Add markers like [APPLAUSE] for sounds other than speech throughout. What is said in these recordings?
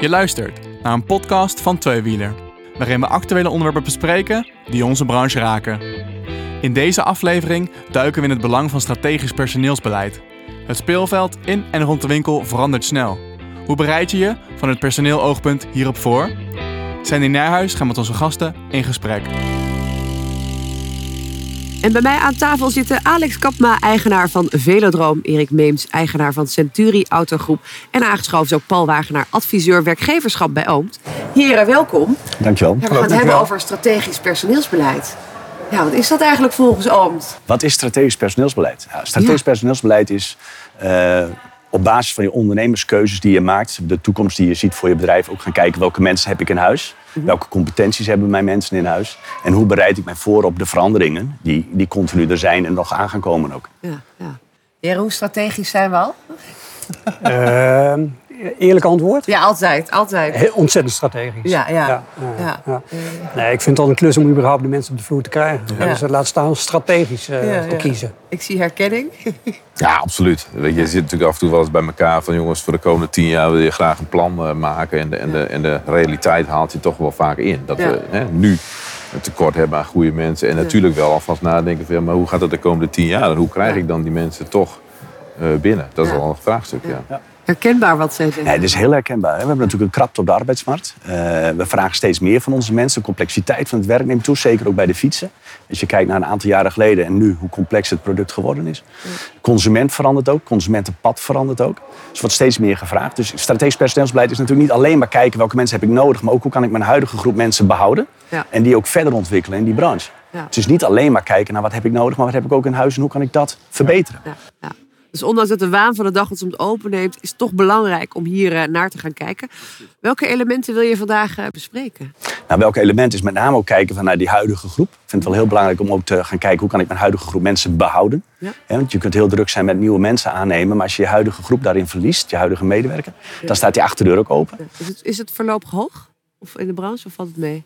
Je luistert naar een podcast van Tweewieler, waarin we actuele onderwerpen bespreken die onze branche raken. In deze aflevering duiken we in het belang van strategisch personeelsbeleid. Het speelveld in en rond de winkel verandert snel. Hoe bereid je je van het personeeloogpunt hierop voor? Sandy Nijhuis gaat met onze gasten in gesprek. En bij mij aan tafel zitten Alex Kapma, eigenaar van Velodroom. Erik Meems, eigenaar van Centuri Autogroep. En aangeschoven is ook Paul Wagenaar, adviseur werkgeverschap bij Oomt. Heren, welkom. Dankjewel. Ja, we gaan het hebben over strategisch personeelsbeleid. Ja, wat is dat eigenlijk volgens Oomt? Wat is strategisch personeelsbeleid? Ja, strategisch Ja. personeelsbeleid is eh, op basis van je ondernemerskeuzes die je maakt, de toekomst die je ziet voor je bedrijf, ook gaan kijken welke mensen heb ik in huis, welke competenties hebben mijn mensen in huis en hoe bereid ik mij voor op de veranderingen die, die continu er zijn en nog aan gaan komen ook. Ja, ja. Heren, hoe strategisch zijn we al? Eh, eerlijk antwoord? Ja, altijd, altijd. Heel ontzettend strategisch. Ja, ja. ja, Ja. ja. Nee, ik vind het al een klus om überhaupt de mensen op de vloer te krijgen. Ja. Dus laat staan strategisch eh, Ja, te ja. kiezen. Ik zie herkenning. [LAUGHS] Ja, absoluut. Weet je, je zit natuurlijk af en toe wel eens bij elkaar van jongens, voor de komende tien jaar wil je graag een plan eh, maken. En de, en, de, en de realiteit haalt je toch wel vaak in. Dat Ja. we hè, nu een tekort hebben aan goede mensen. En natuurlijk wel alvast nadenken van ja, maar hoe gaat het de komende tien jaar? En hoe krijg ik dan die mensen toch eh, binnen? Dat is Ja. wel een vraagstuk, ja. Herkenbaar wat zij zeggen. Nee, het is heel herkenbaar. hè. We hebben natuurlijk een krapte op de arbeidsmarkt. Eh, we vragen steeds meer van onze mensen. De complexiteit van het werk neemt toe, zeker ook bij de fietsen. Als je kijkt naar een aantal jaren geleden en nu, hoe complex het product geworden is. Consument verandert ook, consumentenpad verandert ook. Dus er wordt steeds meer gevraagd. Dus strategisch personeelsbeleid is natuurlijk niet alleen maar kijken welke mensen heb ik nodig, maar ook hoe kan ik mijn huidige groep mensen behouden. Ja. En die ook verder ontwikkelen in die branche. Ja. Dus niet alleen maar kijken naar wat heb ik nodig, maar wat heb ik ook in huis en hoe kan ik dat verbeteren. Ja, ja. Dus ondanks dat de waan van de dag het soms openneemt, is het toch belangrijk om hier eh, naar te gaan kijken. Welke elementen wil je vandaag eh, bespreken? Nou, welke element is met name ook kijken van naar die huidige groep. Ik vind het wel heel belangrijk om ook te gaan kijken hoe kan ik mijn huidige groep mensen behouden. Ja. Want je kunt heel druk zijn met nieuwe mensen aannemen, maar als je je huidige groep daarin verliest, je huidige medewerker, dan staat die achterdeur ook open. Is het, is het voorlopig hoog? Of in de branche of valt het mee?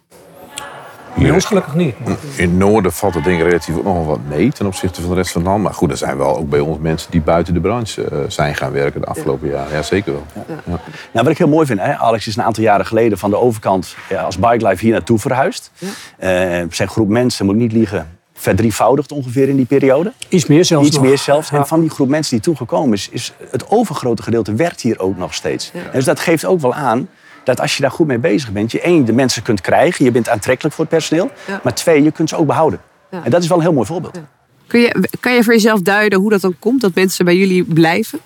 Bij ons gelukkig niet. In het noorden valt het ik relatief ook nog wat mee ten opzichte van de rest van het land. Maar goed, er zijn wel ook bij ons mensen die buiten de branche eh, zijn gaan werken de afgelopen jaren. Ja, zeker wel. Ja. Nou, wat ik heel mooi vind, hè, Alex is een aantal jaren geleden van de overkant ja, als Bike Life hier naartoe verhuisd. Eh, zijn groep mensen, moet ik niet liegen, verdrievoudigd ongeveer in die periode. Iets meer zelfs Iets nog. meer zelfs. Ja. En van die groep mensen die toegekomen is, is het overgrote gedeelte werkt hier ook nog steeds. En Dus dat geeft ook wel aan dat als je daar goed mee bezig bent, je één, de mensen kunt krijgen, je bent aantrekkelijk voor het personeel, Ja. maar twee, je kunt ze ook behouden. Ja. En dat is wel een heel mooi voorbeeld. Kun je, kan je voor jezelf duiden hoe dat dan komt, dat mensen bij jullie blijven?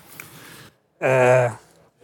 Eh,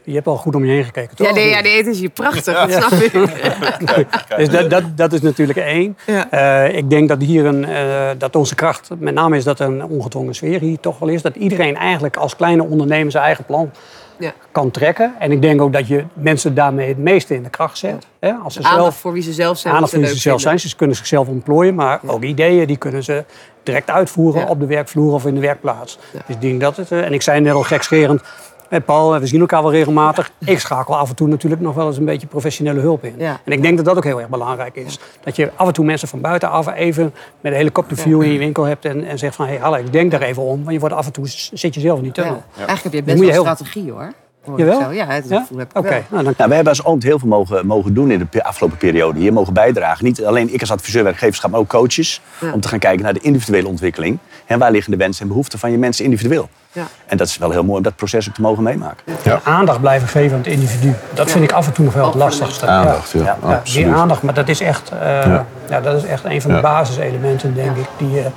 je hebt al goed om je heen gekeken, toch? Ja, nee, ja, nee, het is hier prachtig, dat snap ik. [LAUGHS] Dus dat, dat, dat is natuurlijk één. Ja. Eh, ik denk dat, hier een, eh, dat onze kracht met name is dat er een ongedwongen sfeer hier toch wel is. Dat iedereen eigenlijk als kleine ondernemer zijn eigen plan Ja. kan trekken. En ik denk ook dat je mensen daarmee het meeste in de kracht zet. Hè? Als ze Aandacht zelf voor wie ze zelf zijn. aandacht voor ze zichzelf leuk zijn. Ze kunnen zichzelf ontplooien, maar ook ideeën die kunnen ze direct uitvoeren op de werkvloer of in de werkplaats. Dus ik denk dat het, eh, en ik zei net al gekscherend, hè, Paul, we zien elkaar wel regelmatig. Ik schakel af en toe natuurlijk nog wel eens een beetje professionele hulp in. Ja. En ik denk dat dat ook heel erg belangrijk is. Dat je af en toe mensen van buitenaf even met een helikopterview in je winkel hebt en, en zegt van, hé, hey, ik denk daar even om. Want je wordt af en toe, zit je zelf in die tunnel. Eigenlijk heb je best wel strategie hoor. Jawel? Ja, het Ja? heb ik Oké, wel. nou, dan Nou, wij hebben als Oomt heel veel mogen, mogen doen in de pe- afgelopen periode. Hier mogen bijdragen. Niet alleen ik als adviseur werkgeverschap, maar ook coaches. Ja. Om te gaan kijken naar de individuele ontwikkeling. En waar liggen de wensen en behoeften van je mensen individueel. Ja. En dat is wel heel mooi om dat proces ook te mogen meemaken. aandacht blijven geven aan het individu. Dat vind ik af en toe nog wel het lastigste. Aandacht, ja, Ja, Ja, absoluut. die aandacht, maar dat is echt, eh, Ja. ja. dat is echt een van de Ja. basiselementen, denk ik, die, je-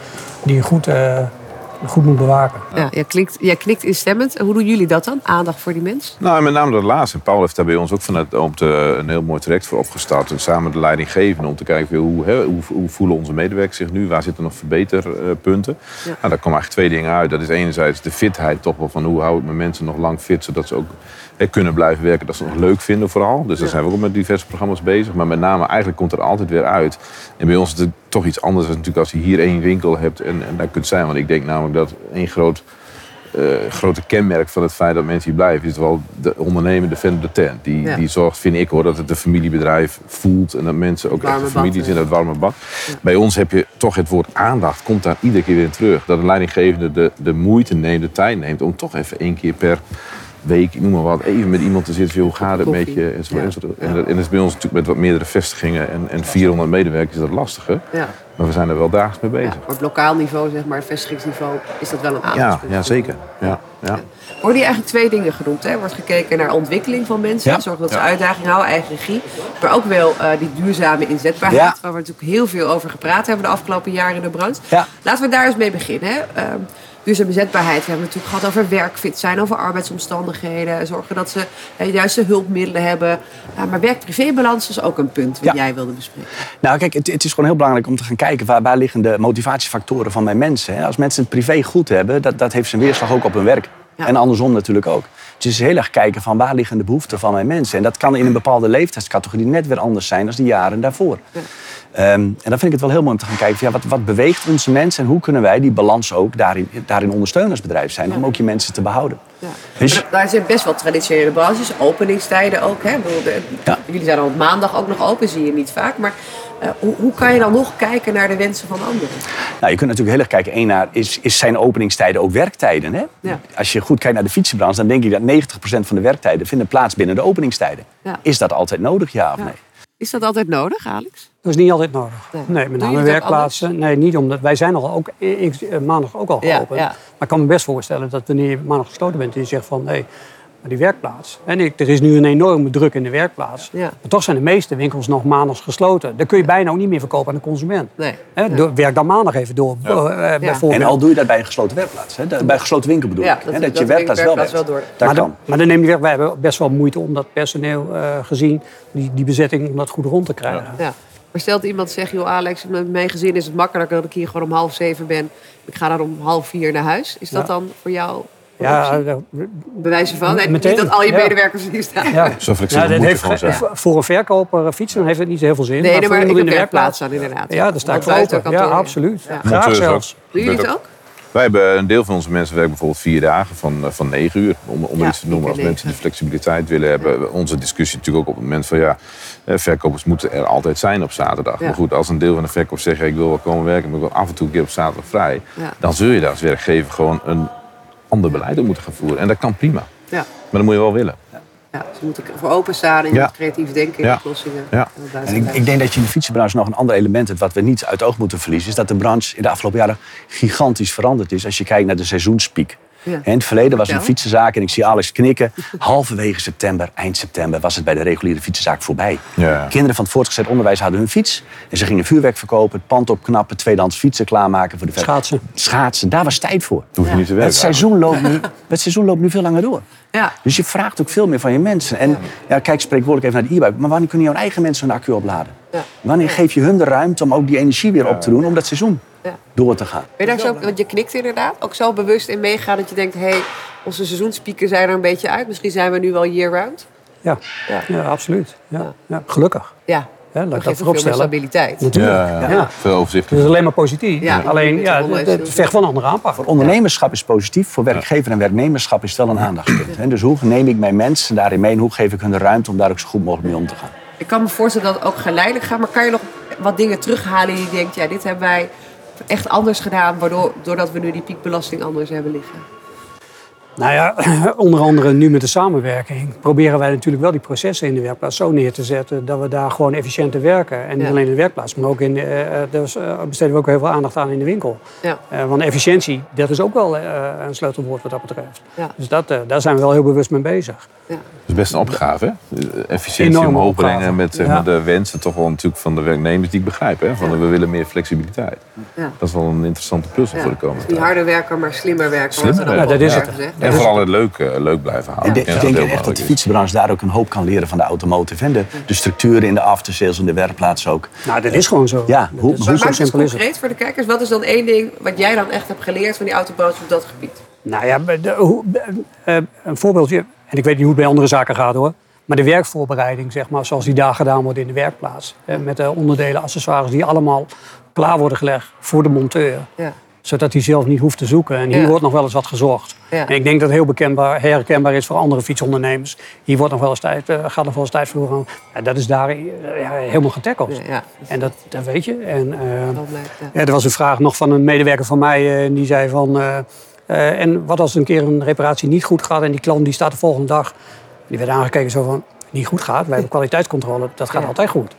die je goed, eh, goed moet bewaken. Ja, jij, klinkt, jij knikt instemmend. Hoe doen jullie dat dan? Aandacht voor die mens? Nou, en met name dat laatste. Paul heeft daar bij ons ook vanuit Oomt eh, een heel mooi traject voor opgestart. En samen de leidinggevende om te kijken weer hoe, hè, hoe, hoe voelen onze medewerkers zich nu? Waar zitten nog verbeterpunten? Ja. Nou, daar komen eigenlijk twee dingen uit. Dat is enerzijds de fitheid toch wel van hoe hou ik mijn mensen nog lang fit, zodat ze ook kunnen blijven werken, dat ze het nog leuk vinden vooral. Dus daar zijn we ook met diverse programma's bezig. Maar met name eigenlijk komt er altijd weer uit. En bij ons is het toch iets anders dan natuurlijk als je hier één winkel hebt en, en daar kunt zijn. Want ik denk namelijk dat één groot eh, grote kenmerk van het feit dat mensen hier blijven, is wel de ondernemer, de vent de tent. Die, Ja. die zorgt, vind ik hoor, dat het een familiebedrijf voelt en dat mensen ook echt familie zijn, dat warme bad. Bij ons heb je toch het woord aandacht, komt daar iedere keer weer in terug. Dat een leidinggevende de, de moeite neemt, de tijd neemt om toch even één keer per week, ik noem maar wat, even met iemand te zitten. van, Hoe gaat het met je? En, zo, Ja. en, zo. en, dat- en dat is bij ons natuurlijk met wat meerdere vestigingen en, en 400 medewerkers is dat lastiger. Ja. Maar we zijn er wel dagelijks mee Ja, bezig. op lokaal niveau, zeg maar, vestigingsniveau, is dat wel een Ja, aandachtspunt. ja, zeker. Ja, ja. Worden hier eigenlijk twee dingen genoemd. Hè? Er wordt gekeken naar ontwikkeling van mensen. Ja. Zorgen dat ze uitdaging houden, eigen regie. Maar ook wel eh, die duurzame inzetbaarheid. Ja. Waar we natuurlijk heel veel over gepraat hebben de afgelopen jaren in de branche. Ja. Laten we daar eens mee beginnen. Hè? Ehm, duurzame inzetbaarheid. We hebben het natuurlijk gehad over werkfit zijn, over arbeidsomstandigheden. Zorgen dat ze eh, de juiste hulpmiddelen hebben. Ja, maar werk-privébalans is ook een punt wat Ja. jij wilde bespreken. Nou, kijk, het, het is gewoon heel belangrijk om te gaan kijken waar, waar liggen de motivatiefactoren van mijn mensen. Als mensen het privé goed hebben, dat, dat heeft zijn weerslag ook op hun werk. Ja. En andersom natuurlijk ook. Dus het is heel erg kijken van waar liggen de behoeften van mijn mensen. En dat kan in een bepaalde leeftijdscategorie net weer anders zijn dan de jaren daarvoor. Ehm, en dan vind ik het wel heel mooi om te gaan kijken van, ja, wat, wat beweegt onze mensen en hoe kunnen wij die balans ook daarin, daarin ondersteunen als bedrijf zijn. Om ook je mensen te behouden. Ja. Dus- daar zijn best wel traditionele branches, openingstijden ook. Hè? Bedoel, de-. Jullie zijn al op maandag ook nog open, zie je niet vaak. Maar eh, hoe, hoe kan je dan nog kijken naar de wensen van anderen? Nou, je kunt natuurlijk heel erg kijken. één naar, is, is zijn openingstijden ook werktijden? Hè? Ja. Als je goed kijkt naar de fietsenbranche, dan denk ik dat 90% van de werktijden vinden plaats binnen de openingstijden. Ja. Is dat altijd nodig, ja of nee? Is dat altijd nodig, Alex? Dat is niet altijd nodig. Nee. Nee, met name werkplaatsen. Nee, niet omdat wij zijn al ook ik, eh, maandag ook al Ja, geopend. ja. Maar ik kan me best voorstellen dat wanneer je maandag gesloten bent en je zegt van hé, maar die werkplaats. En ik, er is nu een enorme druk in de werkplaats. Ja. Maar toch zijn de meeste winkels nog maandags gesloten. Dan kun je bijna ook niet meer verkopen aan de consument. Nee. Door- werk dan maandag even door. eh, bijvoorbeeld. En al doe je dat bij een gesloten werkplaats. Hè? Bij een gesloten winkel bedoel Ja, ik. dat- hè? dat Dat je de werkplaats wel werkplaats werkt. wel door. Dat maar, kan. dan, maar dan neem je weg, wij hebben best wel moeite om dat personeel eh, gezien, die, die bezetting, om dat goed rond te krijgen. Ja. Maar stelt iemand zegt, joh Alex, met mijn gezin is het makkelijker dat ik hier gewoon om half zeven ben. Ik ga dan om half vier naar huis. Is dat Ja. dan voor jou Ja, eh, bewijzen van? Nee, meteen. niet dat al je Ja. medewerkers hier staan. ja. Zo flexibel Ja, heeft. Voor een verkoper eh, fietsen heeft het niet zo heel veel zin. Nee, maar ik heb in de werkplaats aan inderdaad. Ja, daar sta ik voor open. Ja, absoluut. Ja. Graag Monteurs zelfs. ook. Doen jullie het ook? Wij hebben een deel van onze mensen werken bijvoorbeeld vier dagen van, eh, van negen uur. Om, om Ja, iets te noemen. Als mensen die flexibiliteit willen hebben. Onze discussie natuurlijk ook op het moment van ja, eh, verkopers moeten er altijd zijn op zaterdag. Ja. Maar goed, als een deel van de verkopers zegt ik wil wel komen werken, maar ik wil af en toe een keer op zaterdag vrij. Ja. Dan zul je daar als werkgever gewoon een ander beleid op moeten gaan voeren. En dat kan prima. Ja. Maar dat moet je wel willen. Ja, ze moeten voor openstaan en Ja. creatief denken in Ja. oplossingen. Ja. En buiten ik, ik denk dat je in de fietsenbranche nog een ander element hebt wat we niet uit het oog moeten verliezen. Is dat de branche in de afgelopen jaren gigantisch veranderd is. Als je kijkt naar de seizoenspiek. Ja. In het verleden was een fietsenzaak, en ik zie Alex knikken. [LAUGHS] Halverwege september, eind september, was het bij de reguliere fietsenzaak voorbij. Ja. Kinderen van het voortgezet onderwijs hadden hun fiets. En ze gingen vuurwerk verkopen, het pand opknappen, tweedehands fietsen klaarmaken voor de Schaatsen. Schaatsen, daar was tijd voor. Dan hoef je niet te werken. Het seizoen, loopt nu, [LAUGHS] het seizoen loopt nu veel langer door. Ja. Dus je vraagt ook veel meer van je mensen. En ja, kijk spreekwoordelijk even naar de e-bike. Maar wanneer kunnen jouw eigen mensen hun accu opladen? Ja. Wanneer geef je hun de ruimte om ook die energie weer op te doen om dat seizoen Ja. door te gaan? Ben je daar zo, want je knikt inderdaad, ook zo bewust in meegaan dat je denkt, hé, hey, onze seizoenspieken zijn er een beetje uit. Misschien zijn we nu wel year-round. Ja. Ja. Ja. absoluut. Ja. Ja. Gelukkig. Ja, Ja, laat dat ik geeft dat ook veel meer vooropstellen. stabiliteit. Natuurlijk. Ja, ja. Ja. Veel overzicht. Dat is alleen maar positief. Ja. Alleen, ja, het, vecht van een andere aanpak. Voor ondernemerschap is positief, voor werkgever en werknemerschap is het wel een aandachtspunt. hè. Dus hoe neem ik mijn mensen daarin mee en hoe geef ik hun de ruimte om daar ook zo goed mogelijk mee om te gaan? Ik kan me voorstellen dat het ook geleidelijk gaat, maar kan je nog wat dingen terughalen die je denkt, ja, dit hebben wij echt anders gedaan, waardoor, doordat we nu die piekbelasting anders hebben liggen? Nou ja, [CLEARS THROAT] onder andere nu met de samenwerking proberen wij natuurlijk wel die processen in de werkplaats zo neer te zetten dat we daar gewoon efficiënter werken. En niet Ja. alleen in de werkplaats, maar ook in de, eh, eh, dus, eh, besteden we ook heel veel aandacht aan in de winkel. Ja. Eh, want efficiëntie, dat is ook wel eh, een sleutelwoord wat dat betreft. Ja. Dus dat, eh, daar zijn we wel heel bewust mee bezig. Ja. Dat is best een opgave, hè? Efficiëntie Enorme omhoog opgave. brengen met zeg Ja. maar, de wensen toch wel natuurlijk van de werknemers die ik begrijp. Hè? Van, We willen meer flexibiliteit. Ja. Dat is wel een interessante puzzel Ja. voor de komende Dus niet tijd. harder werken, maar slimmer werken. Slimmer er werken. dat is het. En vooral het leuk, eh, leuk blijven houden. Ik denk, Ja, ik dat denk echt dat de is. fietsenbranche daar ook een hoop kan leren van de automotive. En de, de structuren in de aftersales en de werkplaats ook. Nou, dat is gewoon zo. Ja, hoe, is- hoe zo het simpel is het. concreet voor de kijkers. Wat is dan één ding wat jij dan echt hebt geleerd van die autobranche op dat gebied? Nou ja, de- hoe- eh, eh, een voorbeeldje. En ik weet niet hoe het bij andere zaken gaat hoor. Maar de werkvoorbereiding, zeg maar, zoals die daar gedaan wordt in de werkplaats. eh, Met de onderdelen, accessoires die allemaal klaar worden gelegd voor de monteur. Ja. Zodat hij zelf niet hoeft te zoeken. En hier Ja. wordt nog wel eens wat gezocht. Ja. En ik denk dat het heel bekendbaar, herkenbaar is voor andere fietsondernemers. Hier wordt nog wel eens tijd, eh, gaat nog wel eens tijd. Ja, dat is daar eh, ja, helemaal getackeld. En dat, dat weet je. En, eh, Dat blijkt, er was een vraag nog van een medewerker van mij. die zei van... en wat als een keer een reparatie niet goed gaat en die klant die staat de volgende dag, die werd aangekeken zo van, niet goed gaat. Wij hebben [LAUGHS] kwaliteitscontrole, dat gaat altijd goed.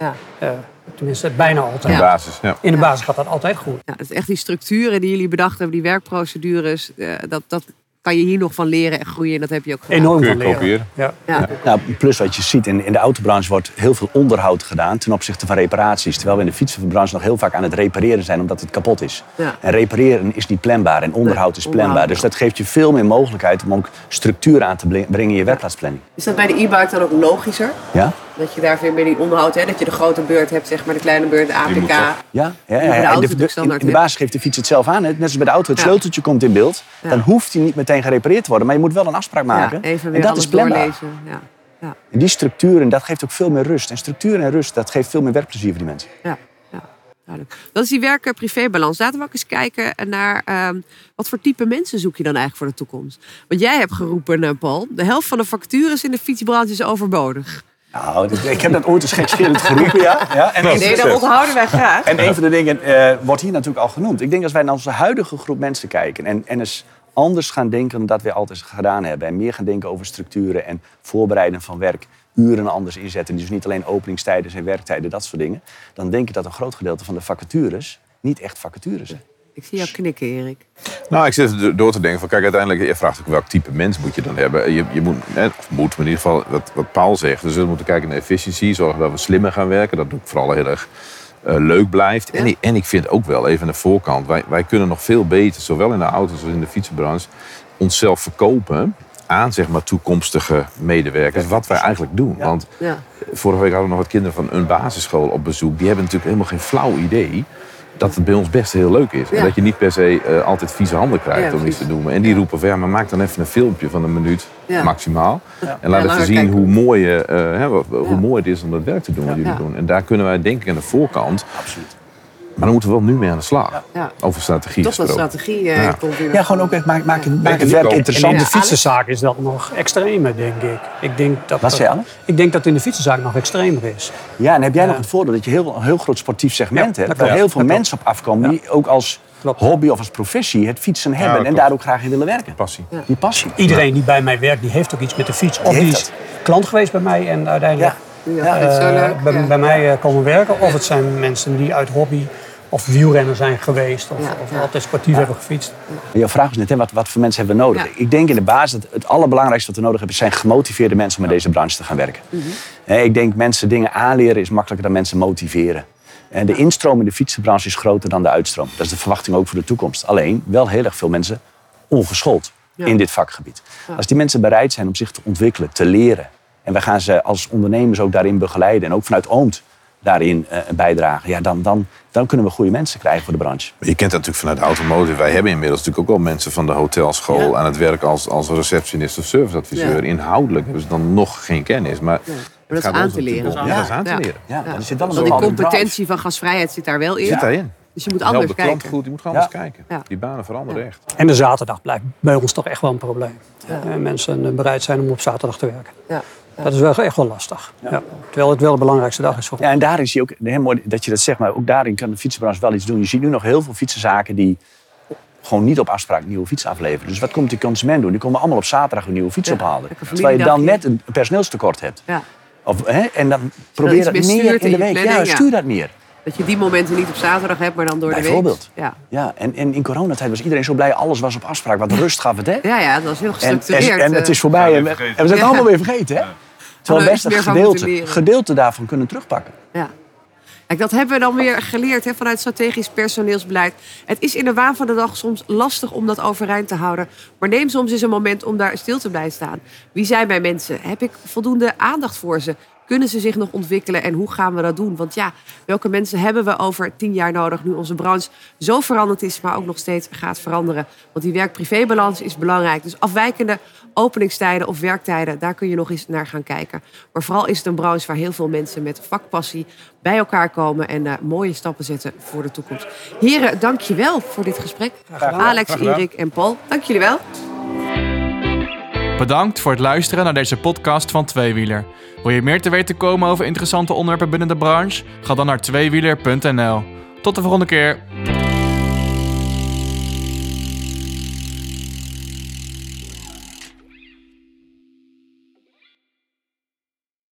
Ja. Tenminste, bijna In altijd. de basis, ja. In de basis gaat dat altijd goed. Ja, het is echt die structuren die jullie bedacht hebben, die werkprocedures, eh, dat, dat kan je hier nog van leren en groeien. En dat heb je ook gedaan. Enorm van leren. kopiëren. Ja. Ja. Nou, plus wat je ziet, in, in de autobranche wordt heel veel onderhoud gedaan ten opzichte van reparaties. Terwijl we in de fietsenbranche nog heel vaak aan het repareren zijn omdat het kapot is. Ja. En repareren is niet planbaar en onderhoud is planbaar. Dus dat geeft je veel meer mogelijkheid om ook structuur aan te brengen in je werkplaatsplanning. Is dat bij de e-bike dan ook logischer? Ja? Dat je daar veel meer die onderhoud hebt, dat je de grote beurt hebt, zeg maar de kleine beurt, de APK. Ja, ja, ja. En de, de- in de hè? basis geeft de fiets het zelf aan. hè. Net als bij de auto, het Ja. sleuteltje komt in beeld. Ja. Dan hoeft hij niet meteen gerepareerd te worden. Maar je moet wel een afspraak maken. Ja, even weer en dat alles is planbaar. doorlezen. Ja. Ja. En die structuur, en dat geeft ook veel meer rust. En structuur en rust, dat geeft veel meer werkplezier voor die mensen. Ja, ja, duidelijk. Dat is die werk-privébalans. Laten we ook eens kijken naar ehm, wat voor type mensen zoek je dan eigenlijk voor de toekomst. Want jij hebt geroepen, eh, Paul, de helft van de vacatures in de fietsbranche is overbodig. Nou, dit- ik heb dat ooit eens gekscherend geroepen, ja. ja. En, Nee, dat onthouden wij graag. en een van de dingen eh, wordt hier natuurlijk al genoemd. Ik denk als wij naar onze huidige groep mensen kijken... en, en eens anders gaan denken dan dat we altijd gedaan hebben... en meer gaan denken over structuren en voorbereiden van werk... uren anders inzetten, dus niet alleen openingstijden en werktijden, dat soort dingen... dan denk ik dat een groot gedeelte van de vacatures niet echt vacatures zijn. Ik zie jou knikken, Erik. Nou, ik zit er door te denken van, kijk, uiteindelijk, je vraagt ook welk type mens moet je dan hebben. Je, je moet, of moet, maar in ieder geval, wat, wat Paul zegt, we zullen moeten kijken naar efficiëntie, zorgen dat we slimmer gaan werken, dat het ook vooral heel erg eh, leuk blijft. En, Ja. ik, en ik vind ook wel, even aan de voorkant, wij, wij kunnen nog veel beter, zowel in de auto's als in de fietsenbranche, onszelf verkopen aan, zeg maar, toekomstige medewerkers, wat wij eigenlijk doen. Ja. Want Ja. Vorige week hadden we nog wat kinderen van een basisschool op bezoek. Die hebben natuurlijk helemaal geen flauw idee dat het bij ons best heel leuk is. Ja. En dat je niet per se eh, altijd vieze handen krijgt Ja, om iets te noemen. En die roepen van ja, maar maak dan even een filmpje van een minuut Ja. maximaal. En laat even zien kijken. hoe mooi, je, eh, hè, hoe Ja. mooi het is om dat werk te doen wat jullie Ja. doen. En daar kunnen wij denk ik aan de voorkant. Absoluut. Maar dan moeten we wel nu mee aan de slag. Ja. Over strategie Toch dat gesproken. strategie eh, Ja. komt. Ja, gewoon ook echt maak, maak, het- maak het ik werk interessant. in de Ja, fietsenzaak is dat nog extremer, denk ik. Ik denk dat, Wat zei je, Anne? Ik denk dat in de fietsenzaak nog extremer is. Ja, en heb jij Ja. nog het voordeel dat je heel, een heel groot sportief segment Ja, dat hebt. Waar heel veel Dat klopt. mensen op afkomen die ook als Klopt. hobby of als professie het fietsen hebben. dat en daar ook graag in willen werken. Passie. Die passie. Iedereen die bij mij werkt, die heeft ook iets met de fiets. Of Die is klant geweest bij mij en uiteindelijk Ja. Ja, Ja, dat is zo eh, leuk. bij, ja. bij mij eh, komen werken. Of het zijn mensen die uit hobby of wielrenner zijn geweest. Of, Ja, of ja. altijd sportief hebben gefietst. Jouw vraag was net, hè, wat, wat voor mensen hebben we nodig? Ja. Ik denk in de basis dat het allerbelangrijkste wat we nodig hebben... zijn gemotiveerde mensen om in deze branche te gaan werken. Mhm. Hè, Ik denk mensen dingen aanleren is makkelijker dan mensen motiveren. En de instroom in de fietsenbranche is groter dan de uitstroom. Dat is de verwachting ook voor de toekomst. Alleen wel heel erg veel mensen ongeschoold Ja. in dit vakgebied. Ja. Als die mensen bereid zijn om zich te ontwikkelen, te leren... en we gaan ze als ondernemers ook daarin begeleiden... en ook vanuit Oomt daarin eh, bijdragen... Ja, dan, dan, dan kunnen we goede mensen krijgen voor de branche. Je kent dat natuurlijk vanuit de automotive. Wij hebben inmiddels natuurlijk ook wel mensen van de hotelschool Ja. aan het werk als, als receptionist of serviceadviseur. Ja. Inhoudelijk hebben ze dan nog geen kennis. Maar dat is gaat aan te leren. Ja, dat is aan te leren. Ja, zit bepaalde drive. competentie van gasvrijheid zit daar wel in. Zit daarin. Dus je moet anders de kijken. goed, die moet gewoon anders kijken. Ja. Die banen veranderen echt. En de zaterdag blijft bij ons toch echt wel een probleem. Eh, mensen eh, bereid zijn om op zaterdag te werken. Dat is wel echt wel lastig. Ja. Terwijl het wel de belangrijkste dag is voor Ja, en daarin zie je ook, heel mooi dat je dat zegt, maar ook daarin kan de fietsenbranche wel iets doen. Je ziet nu nog heel veel fietsenzaken die gewoon niet op afspraak nieuwe fietsen afleveren. Dus wat komt die consument doen? Die komen allemaal op zaterdag een nieuwe fiets Ja, ophalen. Terwijl je dan net een personeelstekort hebt. Ja. Of, hè, en dan probeer dat meer in in de week. Ja, planning, ja. stuur dat meer. Dat je die momenten niet op zaterdag hebt, maar dan door de week. Bijvoorbeeld. Ja. Ja, en, en in coronatijd was iedereen zo blij, alles was op afspraak. Wat rust gaf het, hè? Ja, ja, dat was heel gestructureerd. en, en het eh. is voorbij. En we, en we zijn het Ja. allemaal weer vergeten, hè? Terwijl er we best een gedeelte, gedeelte daarvan kunnen terugpakken. Ja. Kijk, dat hebben we dan weer geleerd hè, vanuit strategisch personeelsbeleid. Het is in de waan van de dag soms lastig om dat overeind te houden. Maar neem soms eens een moment om daar stil te blijven staan. Wie zijn mijn mensen? Heb ik voldoende aandacht voor ze? Kunnen ze zich nog ontwikkelen en hoe gaan we dat doen? Want ja, welke mensen hebben we over tien jaar nodig nu onze branche zo veranderd is, maar ook nog steeds gaat veranderen? Want die werk-privébalans is belangrijk. Dus afwijkende openingstijden of werktijden, daar kun je nog eens naar gaan kijken. Maar vooral is het een branche waar heel veel mensen met vakpassie bij elkaar komen en eh, mooie stappen zetten voor de toekomst. Heren, dank je wel voor dit gesprek. Alex, Erik en Paul, dank jullie wel. Bedankt voor het luisteren naar deze podcast van Tweewieler. Wil je meer te weten komen over interessante onderwerpen binnen de branche? Ga dan naar tweewieler.nl. Tot de volgende keer.